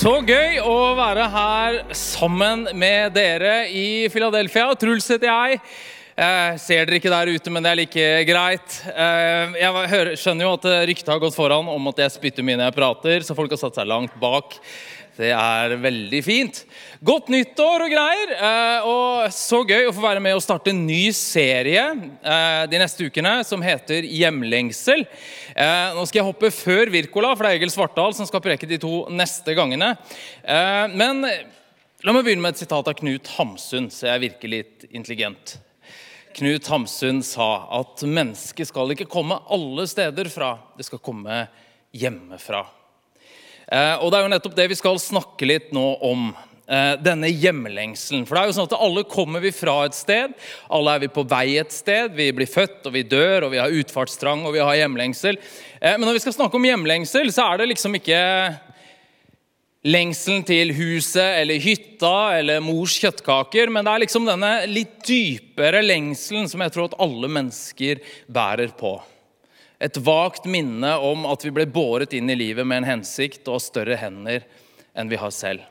Så gøy å være her sammen med dere i Philadelphia. Truls heter jeg. Eh, ser dere ikke der ute, men det er like greit. Eh, jeg hører, skjønner jo at ryktet har gått foran om at jeg spytter mye når jeg prater, så folk har satt seg langt bak. Det er veldig fint. Godt nyttår og greier. Eh, og så gøy å få være med og starte en ny serie eh, de neste ukene som heter Hjemlengsel. Eh, nå skal jeg hoppe før Wirkola, for det er Egil Svartdal som skal preke de to neste gangene. Men la meg begynne med et sitat av Knut Hamsun, så jeg virker litt intelligent. Knut Hamsun sa at mennesket skal ikke komme alle steder fra, det skal komme hjemmefra. Eh, og det er jo nettopp det vi skal snakke litt nå om. Eh, denne hjemlengselen. For det er jo sånn at Alle kommer vi fra et sted. Alle er vi på vei et sted. Vi blir født, og vi dør, og vi har utfartstrang og vi har hjemlengsel. Eh, men når vi skal snakke om hjemlengsel, så er det liksom ikke lengselen til huset eller hytta eller mors kjøttkaker, men det er liksom denne litt dypere lengselen som jeg tror at alle mennesker bærer på. Et vagt minne om at vi ble båret inn i livet med en hensikt og større hender enn vi har selv.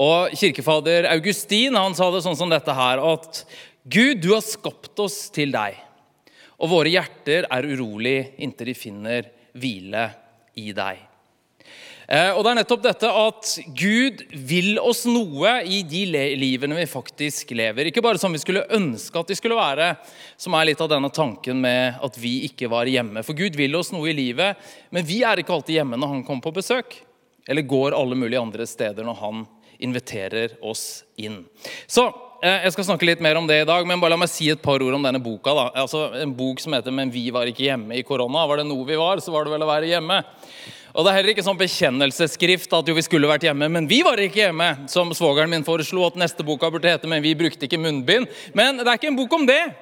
Og Kirkefader Augustin han sa det sånn som dette her, at Gud, du har skapt oss til deg. Og våre hjerter er urolig inntil de finner hvile i deg. Eh, og det er nettopp dette at Gud vil oss noe i de livene vi faktisk lever. Ikke bare som vi skulle ønske at de skulle være, som er litt av denne tanken med at vi ikke var hjemme. For Gud vil oss noe i livet, men vi er ikke alltid hjemme når han kommer på besøk. Eller går alle mulige andre steder når han inviterer oss inn. Så eh, jeg skal snakke litt mer om det i dag, men bare la meg si et par ord om denne boka. da. Altså, En bok som heter 'Men vi var ikke hjemme i korona'. Var det noe vi var, så var det vel å være hjemme. Og Det er heller ikke sånn bekjennelsesskrift at jo vi skulle vært hjemme, men vi var ikke hjemme. Som svogeren min foreslo at neste boka burde hete 'Men vi brukte ikke munnbind'. Men det er ikke en bok om det.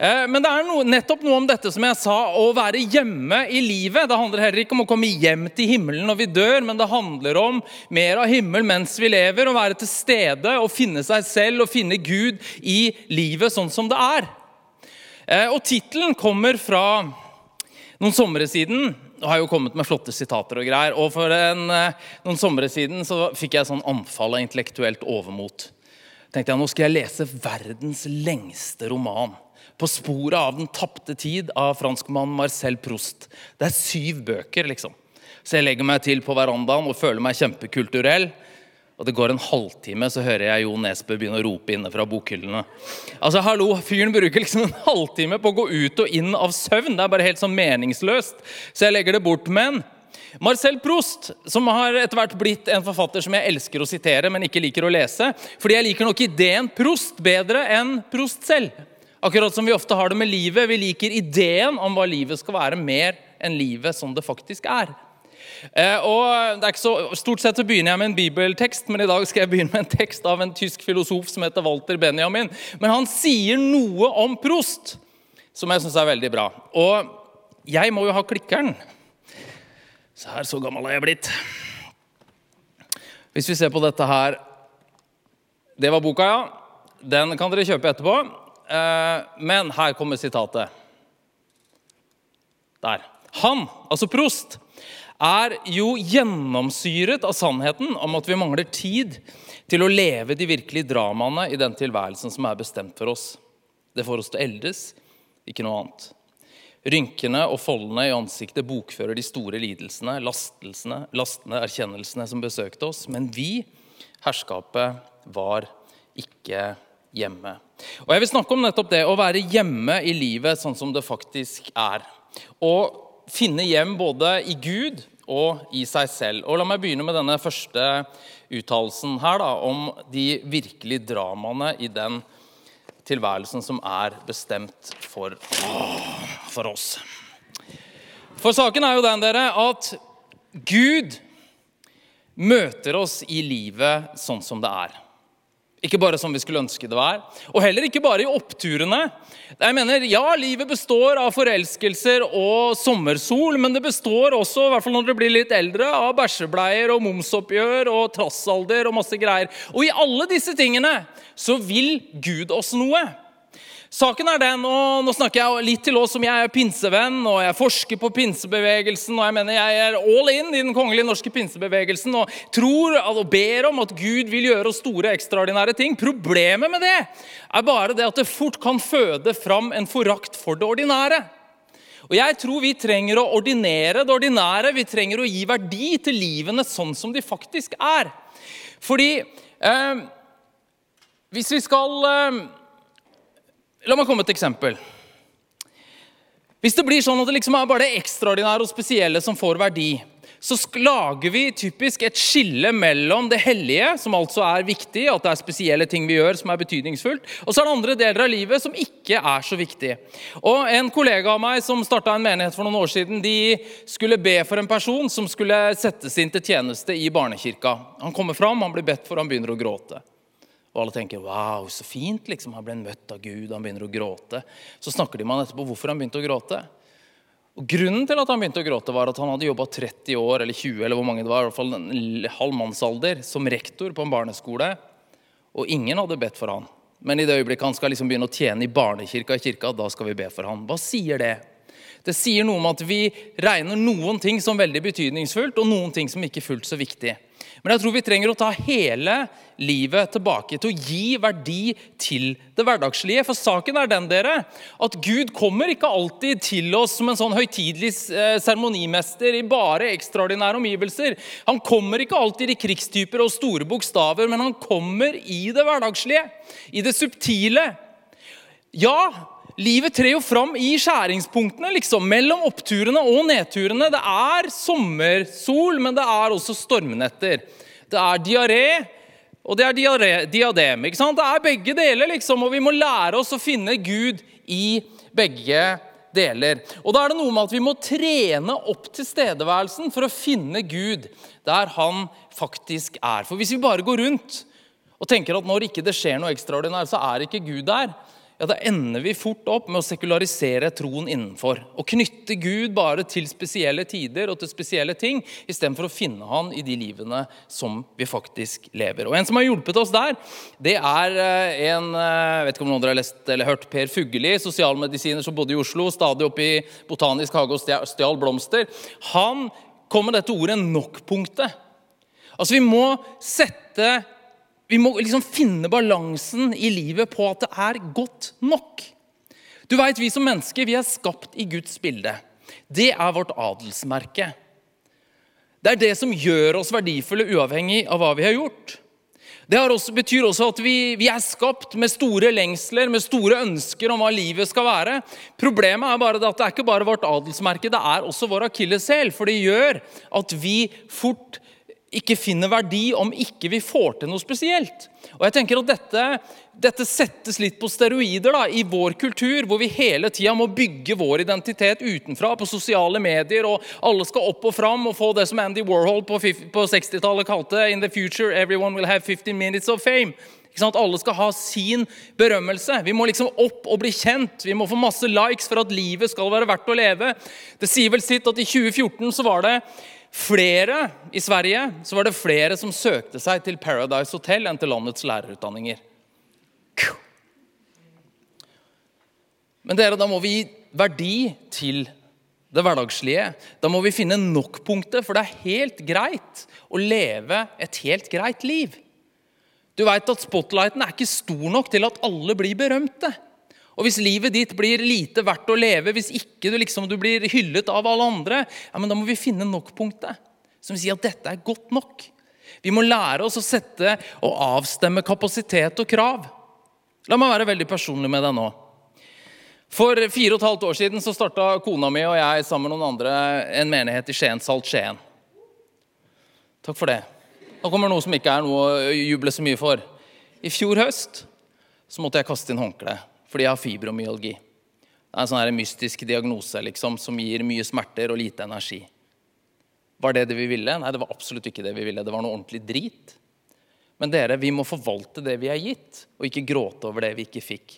Eh, men det er noe, nettopp noe om dette som jeg sa, å være hjemme i livet. Det handler heller ikke om å komme hjem til himmelen når vi dør, men det handler om mer av himmel mens vi lever. Å være til stede og finne seg selv og finne Gud i livet sånn som det er. Eh, og Tittelen kommer fra noen somre siden har jo kommet med flotte sitater og greier. Og for en, eh, noen somre siden så fikk jeg sånn anfall av intellektuelt overmot. tenkte jeg, Nå skal jeg lese verdens lengste roman. 'På sporet av den tapte tid' av franskmannen Marcel Proust. Det er syv bøker, liksom. Så jeg legger meg til på verandaen og føler meg kjempekulturell. Og det går en halvtime, så hører jeg Jo Nesbø begynne å rope inne fra bokhyllene. Altså, hallo, Fyren bruker liksom en halvtime på å gå ut og inn av søvn. Det er bare helt sånn meningsløst. Så jeg legger det bort. Men Marcel Proust, som har etter hvert blitt en forfatter som jeg elsker å sitere, men ikke liker å lese, fordi jeg liker nok ideen Proust bedre enn Proust selv. Akkurat som vi ofte har det med livet. Vi liker ideen om hva livet skal være, mer enn livet som det faktisk er. Eh, og så, Stort sett så begynner jeg med en bibeltekst, men i dag skal jeg begynne med en tekst av en tysk filosof som heter Walter Benjamin. Men han sier noe om prost som jeg syns er veldig bra. Og jeg må jo ha klikkeren. Så her, så gammel er jeg blitt. Hvis vi ser på dette her Det var boka, ja. Den kan dere kjøpe etterpå. Eh, men her kommer sitatet. Der. Han, altså prost, er jo gjennomsyret av sannheten om at vi mangler tid til å leve de virkelige dramaene i den tilværelsen som er bestemt for oss. Det får oss til å eldes, ikke noe annet. Rynkene og foldene i ansiktet bokfører de store lidelsene, lastelsene, lastene, erkjennelsene som besøkte oss. Men vi, herskapet, var ikke hjemme. Og Jeg vil snakke om nettopp det å være hjemme i livet sånn som det faktisk er. Å finne hjem både i Gud og i seg selv. Og La meg begynne med denne første uttalelsen om de virkelige dramaene i den tilværelsen som er bestemt for, for oss. For saken er jo den dere, at Gud møter oss i livet sånn som det er. Ikke bare som vi skulle ønske det var. Og heller ikke bare i oppturene. Jeg mener, Ja, livet består av forelskelser og sommersol, men det består også, i hvert fall når dere blir litt eldre, av bæsjebleier og momsoppgjør og trassalder og masse greier. Og i alle disse tingene så vil Gud oss noe. Saken er den, og Nå snakker jeg litt til oss som jeg er pinsevenn og jeg forsker på pinsebevegelsen. og Jeg mener jeg er all in i den kongelige norske pinsebevegelsen og tror og ber om at Gud vil gjøre oss store, ekstraordinære ting. Problemet med det er bare det at det fort kan føde fram en forakt for det ordinære. Og Jeg tror vi trenger å ordinere det ordinære. Vi trenger å gi verdi til livene sånn som de faktisk er. Fordi eh, hvis vi skal eh, La meg komme med et eksempel. Hvis det blir sånn at det liksom er bare det ekstraordinære og spesielle som får verdi, så lager vi typisk et skille mellom det hellige, som altså er viktig, at det er spesielle ting vi gjør som er betydningsfullt, og så er det andre deler av livet som ikke er så viktig. Og En kollega av meg som starta en menighet for noen år siden, de skulle be for en person som skulle settes inn til tjeneste i barnekirka. Han kommer fram, han blir bedt for, han begynner å gråte. Og alle tenker 'wow, så fint', liksom. Han ble møtt av Gud, han begynner å gråte. Så snakker de med han etterpå hvorfor han begynte å gråte. Og Grunnen til at han begynte å gråte, var at han hadde jobba 30 år eller 20 eller hvor mange det var, i hvert fall en halv mannsalder, som rektor på en barneskole. Og ingen hadde bedt for han. Men i det øyeblikket han skal liksom begynne å tjene i barnekirka, i kirka, da skal vi be for han. Hva sier det? Det sier noe om at vi regner noen ting som veldig betydningsfullt, og noen ting som ikke er fullt så viktig. Men jeg tror vi trenger å ta hele livet tilbake til å gi verdi til det hverdagslige. For saken er den dere, at Gud kommer ikke alltid til oss som en sånn høytidelig eh, seremonimester i bare ekstraordinære omgivelser. Han kommer ikke alltid i krigstyper og store bokstaver, men han kommer i det hverdagslige, i det subtile. Ja, Livet trer jo fram i skjæringspunktene, liksom, mellom oppturene og nedturene. Det er sommersol, men det er også stormnetter. Det er diaré, og det er diadem. ikke sant? Det er begge deler, liksom, og vi må lære oss å finne Gud i begge deler. Og da er det noe med at vi må trene opp tilstedeværelsen for å finne Gud der han faktisk er. For hvis vi bare går rundt og tenker at når ikke det skjer noe ekstraordinært, så er ikke Gud der, ja, da ender vi fort opp med å sekularisere troen innenfor. Og knytte Gud bare til spesielle tider og til spesielle ting, istedenfor å finne han i de livene som vi faktisk lever. Og En som har hjulpet oss der, det er eh, en jeg eh, vet ikke om noen dere har lest eller hørt Per Fugelli, sosialmedisiner som bodde i Oslo, stadig oppe i Botanisk hage og stjal blomster. Han kom med dette ordet 'nok-punktet'. Altså, Vi må sette vi må liksom finne balansen i livet på at det er godt nok. Du vet, Vi som mennesker vi er skapt i Guds bilde. Det er vårt adelsmerke. Det er det som gjør oss verdifulle, uavhengig av hva vi har gjort. Det også, betyr også at vi, vi, er skapt med store lengsler, med store ønsker om hva livet skal være. Problemet er bare at det er ikke bare vårt adelsmerke, det er også vår akilleshæl. For det gjør at vi fort ikke finner verdi om ikke vi får til noe spesielt. Og jeg tenker at Dette, dette settes litt på steroider da, i vår kultur, hvor vi hele tida må bygge vår identitet utenfra på sosiale medier, og alle skal opp og fram og få det som Andy Warhol på, på 60-tallet kalte 'In the future everyone will have 15 minutes of fame'. Alle skal ha sin berømmelse. Vi må liksom opp og bli kjent. Vi må få masse likes for at livet skal være verdt å leve. Det sier vel sitt at I 2014 så var det flere i Sverige så var det flere som søkte seg til Paradise Hotel enn til landets lærerutdanninger. Men dere, da må vi gi verdi til det hverdagslige. Da må vi finne nok-punktet, for det er helt greit å leve et helt greit liv. Du veit at spotlighten er ikke stor nok til at alle blir berømte. Og Hvis livet ditt blir lite verdt å leve, hvis ikke du, liksom, du blir hyllet av alle andre, ja, men da må vi finne nok-punktet. Som sier at dette er godt nok. Vi må lære oss å sette og avstemme kapasitet og krav. La meg være veldig personlig med deg nå. For fire og et halvt år siden så starta kona mi og jeg sammen med noen andre en menighet i Skien, Salt Skien. Takk for det. Nå kommer noe som ikke er noe å juble så mye for. I fjor høst så måtte jeg kaste inn håndkleet fordi jeg har fibromyalgi. Det er en sånn mystisk diagnose liksom, som gir mye smerter og lite energi. Var det det vi ville? Nei, det var absolutt ikke det vi ville. Det var noe ordentlig drit. Men dere, vi må forvalte det vi er gitt, og ikke gråte over det vi ikke fikk.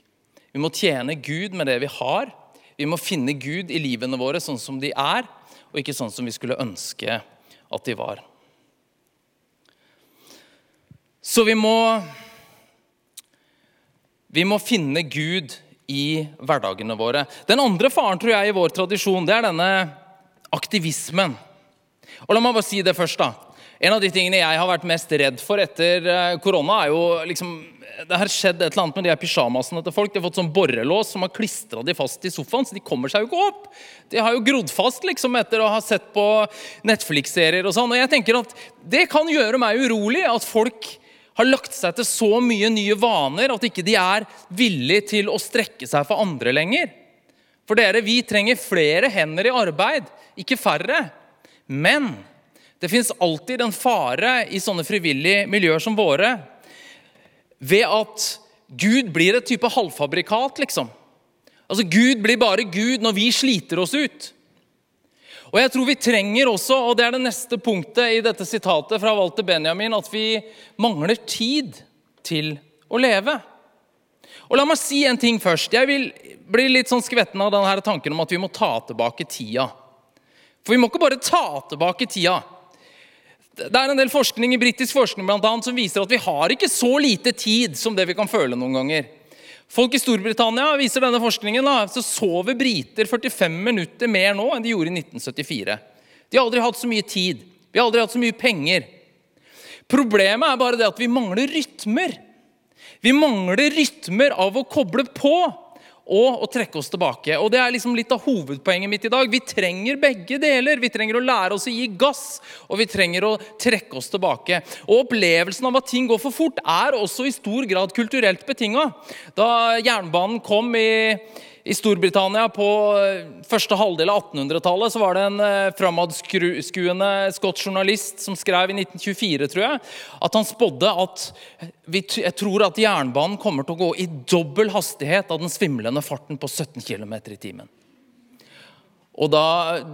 Vi må tjene Gud med det vi har. Vi må finne Gud i livene våre sånn som de er, og ikke sånn som vi skulle ønske at de var. Så vi må vi må finne Gud i hverdagene våre. Den andre faren tror jeg i vår tradisjon, det er denne aktivismen. Og La meg bare si det først. da. En av de tingene jeg har vært mest redd for etter eh, korona, er jo liksom Det har skjedd et eller annet med de her pysjamasene til folk. De har fått sånn borrelås som har klistra de fast i sofaen, så de kommer seg jo ikke opp. De har jo grodd fast liksom etter å ha sett på Netflix-serier og sånn. Og jeg tenker at det kan gjøre meg urolig at folk har lagt seg til så mye nye vaner at ikke de er villige til å strekke seg for andre lenger. For dere, vi trenger flere hender i arbeid, ikke færre. Men det fins alltid en fare i sånne frivillige miljøer som våre ved at Gud blir et type halvfabrikat, liksom. Altså, Gud blir bare Gud når vi sliter oss ut. Og jeg tror vi trenger også, og det er det neste punktet i dette sitatet fra Walter Benjamin, at vi mangler tid til å leve. Og La meg si en ting først. Jeg vil bli litt sånn skvetten av denne tanken om at vi må ta tilbake tida. For vi må ikke bare ta tilbake tida. Det er en del forskning i britisk forskning blant annet, som viser at vi har ikke så lite tid som det vi kan føle noen ganger. Folk i Storbritannia viser denne forskningen, da, så sover briter 45 minutter mer nå enn de gjorde i 1974. De har aldri hatt så mye tid. Vi har aldri hatt så mye penger. Problemet er bare det at vi mangler rytmer. Vi mangler rytmer av å koble på og å trekke oss tilbake. Og Det er liksom litt av hovedpoenget mitt i dag. Vi trenger begge deler. Vi trenger å lære oss å gi gass, og vi trenger å trekke oss tilbake. Og Opplevelsen av at ting går for fort, er også i stor grad kulturelt betinga. Da jernbanen kom i i Storbritannia på eh, første halvdel av 1800-tallet var det en eh, framadskuende skotsk journalist som skrev i 1924 tror jeg, at han spådde at vi, jeg tror at jernbanen kommer til å gå i dobbel hastighet av den svimlende farten på 17 km i timen. Og Da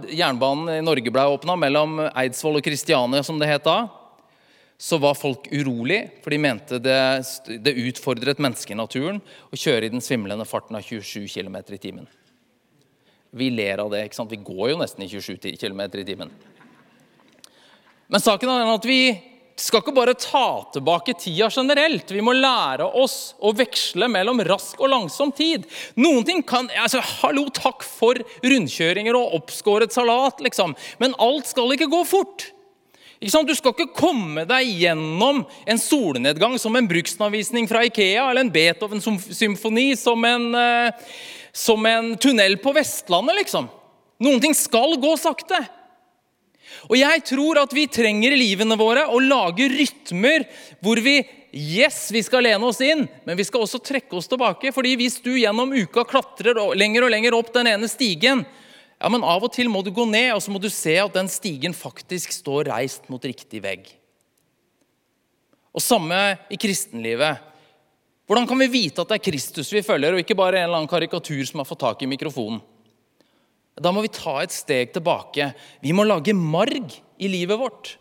jernbanen i Norge ble åpna mellom Eidsvoll og Kristiania, som det het da, så var folk urolig, for de mente det, det utfordret menneskenaturen å kjøre i den svimlende farten av 27 km i timen. Vi ler av det. ikke sant? Vi går jo nesten i 27 km i timen. Men saken er at vi skal ikke bare ta tilbake tida generelt. Vi må lære oss å veksle mellom rask og langsom tid. Noen ting kan, altså, Hallo, takk for rundkjøringer og oppskåret salat, liksom. Men alt skal ikke gå fort. Du skal ikke komme deg gjennom en solnedgang som en bruksanvisning fra Ikea eller en Beethoven-symfoni som, uh, som, en tunnel på Vestlandet, liksom. Noen ting skal gå sakte. Og jeg tror at vi trenger i livene våre å lage rytmer hvor vi Yes, vi skal lene oss inn, men vi skal også trekke oss tilbake. fordi hvis du gjennom uka klatrer lenger og lenger opp den ene stigen, ja, men Av og til må du gå ned, og så må du se at den stigen faktisk står reist mot riktig vegg. Og Samme i kristenlivet. Hvordan kan vi vite at det er Kristus vi følger, og ikke bare en eller annen karikatur som har fått tak i mikrofonen? Da må vi ta et steg tilbake. Vi må lage marg i livet vårt.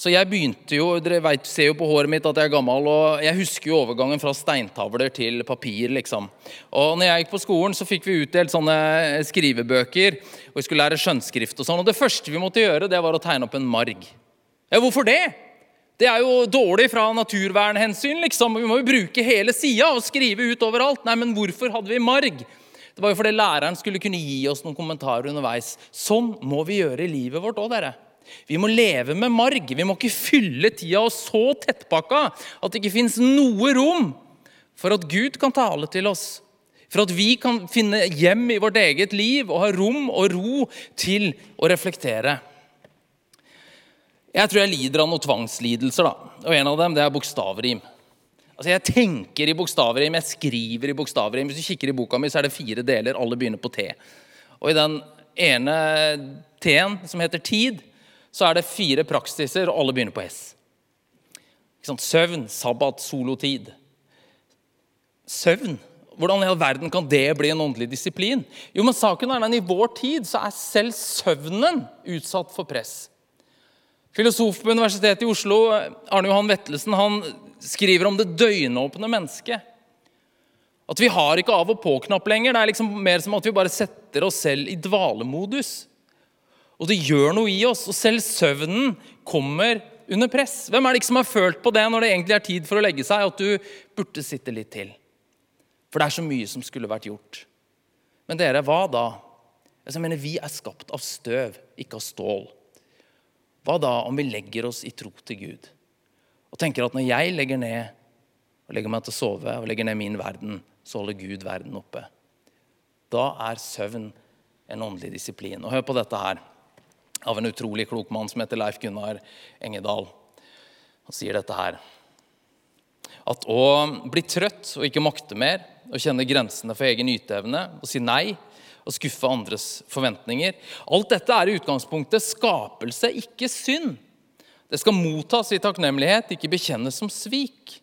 Altså jeg begynte jo, Dere vet, ser jo på håret mitt at jeg er gammel. og Jeg husker jo overgangen fra steintavler til papir. liksom. Og når jeg gikk på skolen, så fikk vi utdelt sånne skrivebøker. og Vi skulle lære skjønnskrift og sånn. og Det første vi måtte gjøre, det var å tegne opp en marg. Ja, Hvorfor det? Det er jo dårlig fra naturvernhensyn. liksom. Vi må jo bruke hele sida og skrive ut overalt. Nei, men hvorfor hadde vi marg? Det var jo fordi læreren skulle kunne gi oss noen kommentarer underveis. Sånn må vi gjøre i livet vårt òg, dere. Vi må leve med marg. Vi må ikke fylle tida oss så tettpakka at det ikke fins noe rom for at Gud kan tale til oss. For at vi kan finne hjem i vårt eget liv og ha rom og ro til å reflektere. Jeg tror jeg lider av noen tvangslidelser, da. og en av dem det er bokstavrim. Altså Jeg tenker i bokstavrim, jeg skriver i bokstavrim. Hvis du kikker i boka mi, så er det fire deler. Alle begynner på T. Og i den ene T-en, som heter tid, så er det fire praksiser, og alle begynner på S. Søvn, sabbat, solotid. Søvn. Hvordan i all verden kan det bli en åndelig disiplin? Jo, men saken er den I vår tid så er selv søvnen utsatt for press. Filosof på Universitetet i Oslo, Arne Johan Vettelsen, han skriver om det døgnåpne mennesket. At vi har ikke av- og på-knapp lenger. Det er liksom mer som at vi bare setter oss selv i dvalemodus. Og det gjør noe i oss. Og selv søvnen kommer under press. Hvem er det ikke som har følt på det når det egentlig er tid for å legge seg, at du burde sitte litt til? For det er så mye som skulle vært gjort. Men dere, hva da? Altså, jeg mener, Vi er skapt av støv, ikke av stål. Hva da om vi legger oss i tro til Gud og tenker at når jeg legger ned og legger meg til å sove og legger ned min verden, så holder Gud verden oppe? Da er søvn en åndelig disiplin. Og hør på dette her av en utrolig klok mann som heter Leif Gunnar Engedal. Han sier dette her. At å bli trøtt og ikke makte mer, og kjenne grensene for egen yteevne og si nei og skuffe andres forventninger Alt dette er i utgangspunktet skapelse, ikke synd. Det skal mottas i takknemlighet, ikke bekjennes som svik.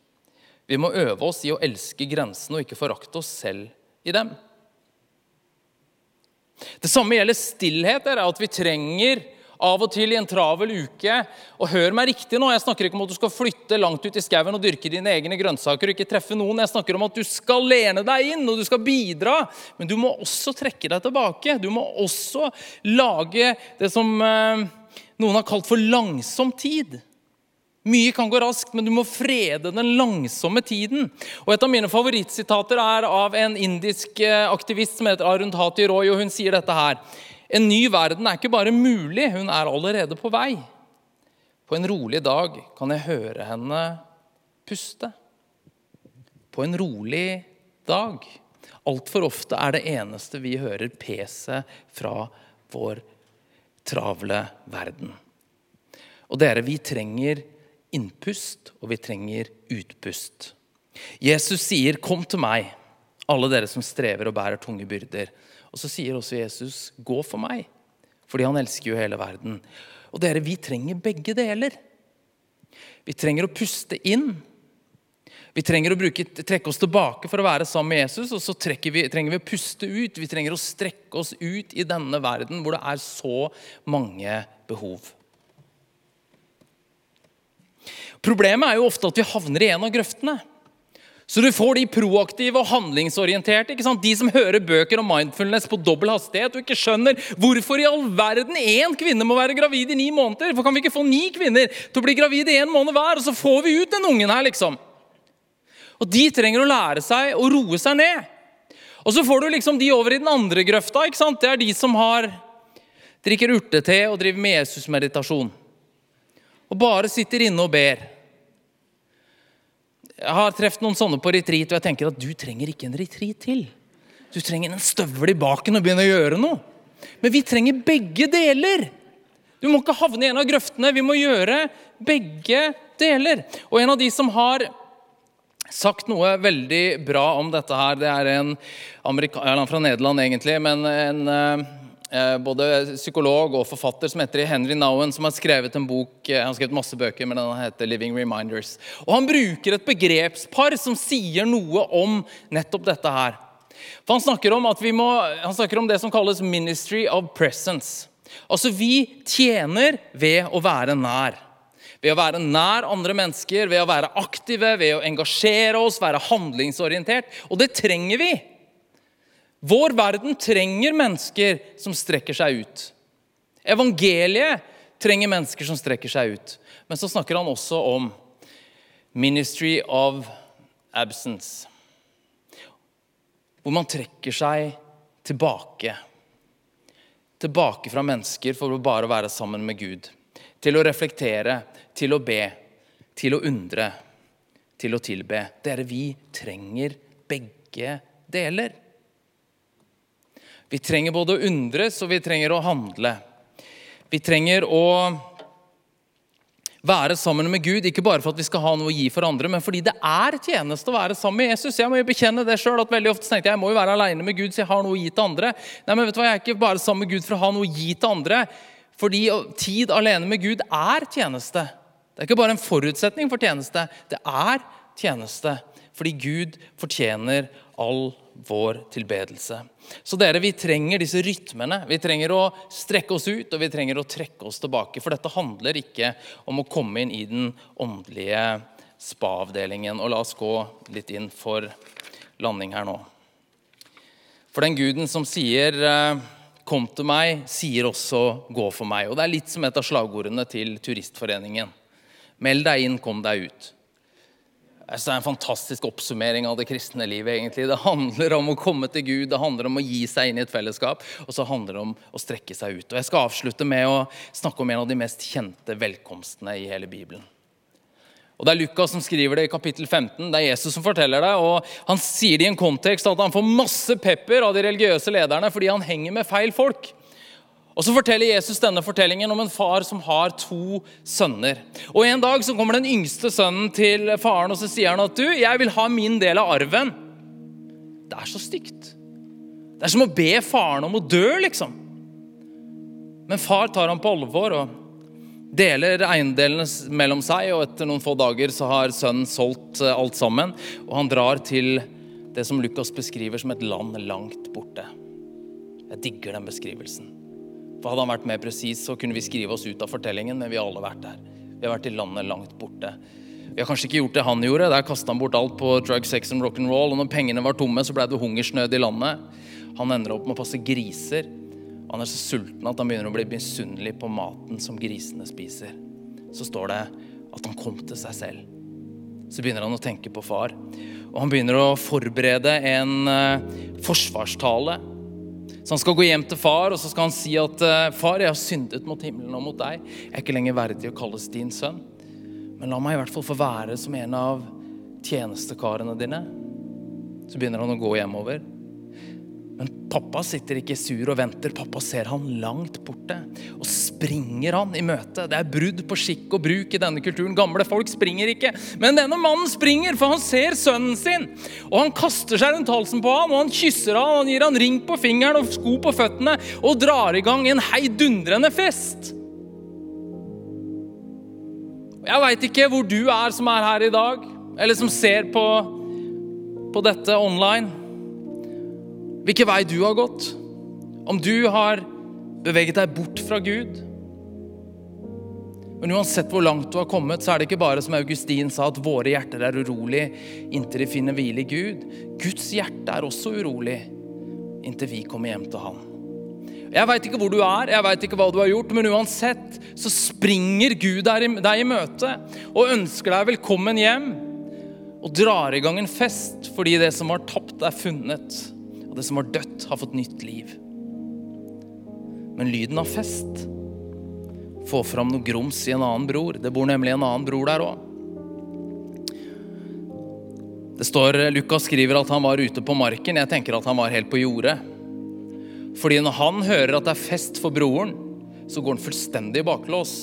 Vi må øve oss i å elske grensene og ikke forakte oss selv i dem. Det samme gjelder stillhet. er At vi trenger av og til i en travel uke. Og hør meg riktig nå, jeg snakker ikke om at du skal flytte langt ut i skauen og dyrke dine egne grønnsaker og ikke treffe noen. Jeg snakker om at du skal lene deg inn og du skal bidra. Men du må også trekke deg tilbake. Du må også lage det som eh, noen har kalt for langsom tid. Mye kan gå raskt, men du må frede den langsomme tiden. Og Et av mine favorittsitater er av en indisk eh, aktivist som heter Arundhati Roy. og Hun sier dette her. En ny verden er ikke bare mulig, hun er allerede på vei. På en rolig dag kan jeg høre henne puste. På en rolig dag. Altfor ofte er det eneste vi hører, peset fra vår travle verden. Og dere, vi trenger innpust, og vi trenger utpust. Jesus sier, 'Kom til meg, alle dere som strever og bærer tunge byrder.' Og så sier også Jesus, 'Gå for meg', fordi han elsker jo hele verden. Og dere, vi trenger begge deler. Vi trenger å puste inn. Vi trenger å bruke, trekke oss tilbake for å være sammen med Jesus, og så vi, trenger vi å puste ut. Vi trenger å strekke oss ut i denne verden hvor det er så mange behov. Problemet er jo ofte at vi havner i en av grøftene. Så du får de proaktive og handlingsorienterte, ikke sant? de som hører bøker om mindfulness på dobbel hastighet og ikke skjønner hvorfor i all verden én kvinne må være gravid i ni måneder. For kan vi ikke få ni kvinner til å bli gravid i én måned hver, og så får vi ut den ungen her, liksom? Og de trenger å lære seg å roe seg ned. Og så får du liksom de over i den andre grøfta. ikke sant? Det er de som har drikker urtete og driver med Jesus-meditasjon. Og bare sitter inne og ber. Jeg har truffet noen sånne på retreat, og jeg tenker at du trenger ikke en retreat til. Du trenger en støvel i baken og begynne å gjøre noe. Men vi trenger begge deler. Du må ikke havne i en av grøftene. Vi må gjøre begge deler. Og en av de som har sagt noe veldig bra om dette her, det er en en fra Nederland, egentlig, men en eh, både psykolog og forfatter som heter Henry Nowen, som har skrevet en bok eh, Han har skrevet masse bøker, men den heter 'Living Reminders'. Og Han bruker et begrepspar som sier noe om nettopp dette her. For Han snakker om, må, han snakker om det som kalles 'ministry of presence'. Altså, vi tjener ved å være nær. Ved å være nær andre mennesker, ved å være aktive, ved å engasjere oss, være handlingsorientert. Og det trenger vi. Vår verden trenger mennesker som strekker seg ut. Evangeliet trenger mennesker som strekker seg ut. Men så snakker han også om ministry of absence. Hvor man trekker seg tilbake. Tilbake fra mennesker for å bare være sammen med Gud. Til å reflektere, til å be, til å undre, til å tilbe. Dere, vi trenger begge deler. Vi trenger både å undres og vi trenger å handle. Vi trenger å være sammen med Gud, ikke bare for at vi skal ha noe å gi for andre, men fordi det er tjeneste å være sammen med Jesus. Jeg må jo bekjenne det selv, at veldig ofte tenkte jeg jeg må jo være alene med Gud så jeg har noe å gi til andre. Nei, men vet du hva, Jeg er ikke bare sammen med Gud for å ha noe å gi til andre. Fordi tid alene med Gud er tjeneste. Det er ikke bare en forutsetning for tjeneste. Det er tjeneste. Fordi Gud fortjener all vår tilbedelse. Så dere, vi trenger disse rytmene. Vi trenger å strekke oss ut, og vi trenger å trekke oss tilbake. For dette handler ikke om å komme inn i den åndelige spa-avdelingen. Og la oss gå litt inn for landing her nå. For den guden som sier eh, 'kom til meg', sier også 'gå for meg'. Og Det er litt som et av slagordene til Turistforeningen. Meld deg inn, kom deg ut. Det er en fantastisk oppsummering av det kristne livet. egentlig. Det handler om å komme til Gud, det handler om å gi seg inn i et fellesskap, og så handler det om å strekke seg ut. Og Jeg skal avslutte med å snakke om en av de mest kjente velkomstene i hele Bibelen. Og Det er Lukas som skriver det i kapittel 15. Det er Jesus som forteller det. og Han sier det i en kontekst at han får masse pepper av de religiøse lederne fordi han henger med feil folk. Og Så forteller Jesus denne fortellingen om en far som har to sønner. Og En dag så kommer den yngste sønnen til faren og så sier han at du, jeg vil ha min del av arven. Det er så stygt. Det er som å be faren om å dø, liksom. Men far tar ham på alvor og deler eiendelene mellom seg. og Etter noen få dager så har sønnen solgt eh, alt sammen, og han drar til det som Lukas beskriver som et land langt borte. Jeg digger den beskrivelsen. Hadde han vært mer presis, så kunne vi skrive oss ut av fortellingen, men vi har alle vært der. Vi har vært i landet langt borte. Vi har kanskje ikke gjort det han gjorde. Der kasta han bort alt på drug, sex and rock'n'roll. Og når pengene var tomme, så ble det hungersnød i landet. Han ender opp med å passe griser. Han er så sulten at han begynner å bli misunnelig på maten som grisene spiser. Så står det at han kom til seg selv. Så begynner han å tenke på far. Og han begynner å forberede en uh, forsvarstale så han skal gå hjem til far og så skal han si at eh, far, jeg har syndet mot himmelen og mot deg. Jeg er ikke lenger verdig å kalles din sønn. Men la meg i hvert fall få være som en av tjenestekarene dine. Så begynner han å gå hjemover. Men pappa sitter ikke sur og venter. Pappa ser han langt borte og springer han i møte. Det er brudd på skikk og bruk i denne kulturen. Gamle folk springer ikke. Men denne mannen springer, for han ser sønnen sin. Og han kaster seg rundt halsen på ham, og han kysser ham, og han gir han ring på fingeren og sko på føttene og drar i gang en heidundrende fest. Jeg veit ikke hvor du er som er her i dag, eller som ser på, på dette online hvilken vei du har gått. Om du har beveget deg bort fra Gud. Men uansett hvor langt du har kommet, så er det ikke bare som Augustin sa, at våre hjerter er urolig inntil de finner hvile i Gud. Guds hjerte er også urolig inntil vi kommer hjem til Han. Jeg veit ikke hvor du er, jeg vet ikke hva du har gjort, men uansett så springer Gud deg i møte og ønsker deg velkommen hjem. Og drar i gang en fest fordi det som var tapt, er funnet det som var dødt, har fått nytt liv. Men lyden av fest får fram noe grums i en annen bror. Det bor nemlig en annen bror der òg. Det står, Lukas skriver at han var ute på marken. Jeg tenker at han var helt på jordet. Fordi når han hører at det er fest for broren, så går han fullstendig baklås.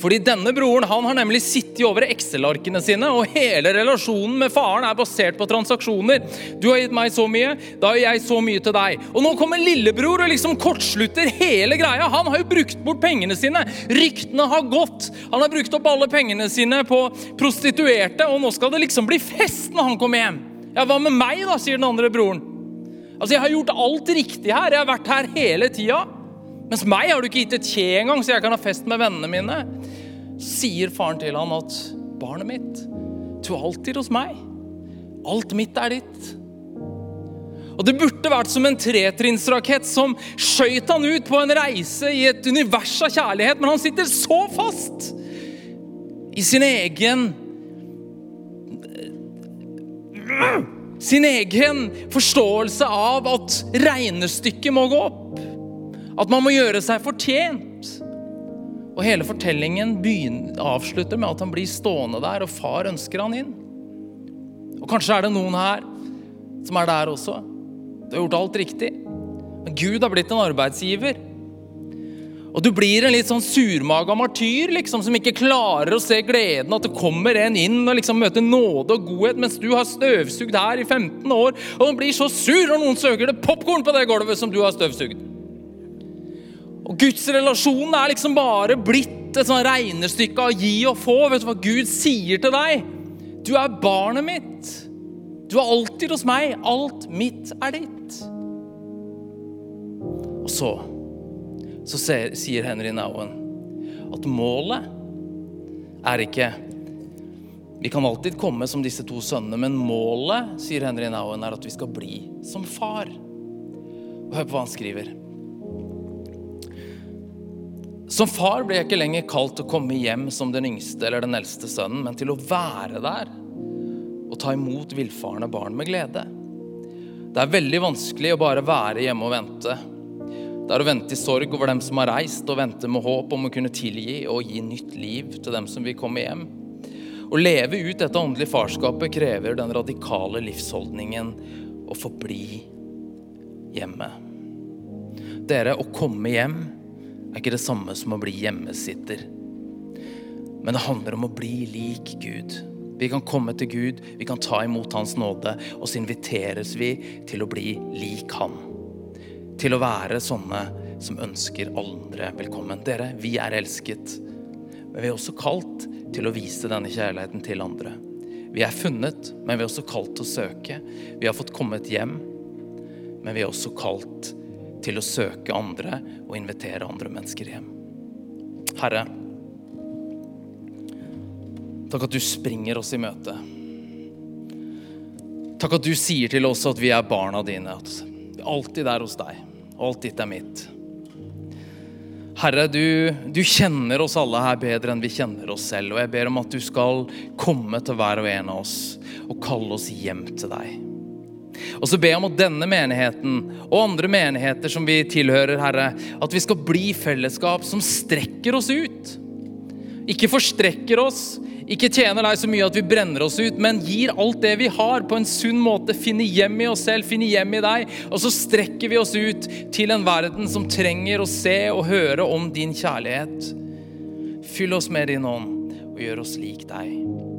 Fordi denne broren han har nemlig sittet over Excel-arkene sine, og hele relasjonen med faren er basert på transaksjoner. Du har gitt meg så mye, da har jeg så mye til deg. Og nå kommer lillebror og liksom kortslutter hele greia. Han har jo brukt bort pengene sine. Ryktene har gått. Han har brukt opp alle pengene sine på prostituerte, og nå skal det liksom bli fest når han kommer hjem. Ja, hva med meg, da, sier den andre broren. Altså, Jeg har gjort alt riktig her. Jeg har vært her hele tida. Mens meg har du ikke gitt et kje engang, så jeg kan ha fest med vennene mine. Så sier faren til han at barnet mitt, du er alltid hos meg. Alt mitt er ditt. Og Det burde vært som en tretrinnsrakett som skøyt han ut på en reise i et univers av kjærlighet, men han sitter så fast i sin egen Sin egen forståelse av at regnestykket må gå opp. At man må gjøre seg fortjent. Og hele fortellingen begynner, avslutter med at han blir stående der, og far ønsker han inn. Og kanskje er det noen her som er der også. Du har gjort alt riktig. Men Gud har blitt en arbeidsgiver. Og du blir en litt sånn surmaga martyr liksom, som ikke klarer å se gleden at det kommer en inn og liksom møter nåde og godhet, mens du har støvsugd her i 15 år og blir så sur når noen søker det popkorn på det gulvet som du har støvsugd. Og Guds relasjon er liksom bare blitt et sånn regnestykke av gi og få. Vet du hva Gud sier til deg? Du er barnet mitt. Du er alltid hos meg. Alt mitt er ditt. Og så, så sier Henry Nowen at målet er ikke Vi kan alltid komme som disse to sønnene, men målet, sier Henry Nowen, er at vi skal bli som far. Og hør på hva han skriver. Som far ble jeg ikke lenger kalt til å komme hjem som den yngste eller den eldste sønnen, men til å være der og ta imot villfarne barn med glede. Det er veldig vanskelig å bare være hjemme og vente. Det er å vente i sorg over dem som har reist, og vente med håp om å kunne tilgi og gi nytt liv til dem som vil komme hjem. Å leve ut dette åndelige farskapet krever den radikale livsholdningen å forbli hjemme. Dere, å komme hjem er ikke det samme som å bli hjemmesitter. Men det handler om å bli lik Gud. Vi kan komme til Gud, vi kan ta imot Hans nåde, og så inviteres vi til å bli lik Han. Til å være sånne som ønsker andre velkommen. Dere, vi er elsket, men vi er også kalt til å vise denne kjærligheten til andre. Vi er funnet, men vi er også kalt til å søke. Vi har fått kommet hjem, men vi er også kalt til å søke andre og invitere andre mennesker hjem. Herre, takk at du springer oss i møte. Takk at du sier til oss at vi er barna dine, at vi alltid er hos deg, og alt ditt er mitt. Herre, du, du, kjenner oss alle her bedre enn vi kjenner oss selv. Og jeg ber om at du skal komme til hver og en av oss og kalle oss hjem til deg. Og så ber jeg om at denne menigheten og andre menigheter som vi tilhører, Herre, at vi skal bli fellesskap som strekker oss ut. Ikke forstrekker oss, ikke tjener deg så mye at vi brenner oss ut, men gir alt det vi har, på en sunn måte. Finner hjem i oss selv, finner hjem i deg. Og så strekker vi oss ut til en verden som trenger å se og høre om din kjærlighet. Fyll oss med din ånd og gjør oss lik deg.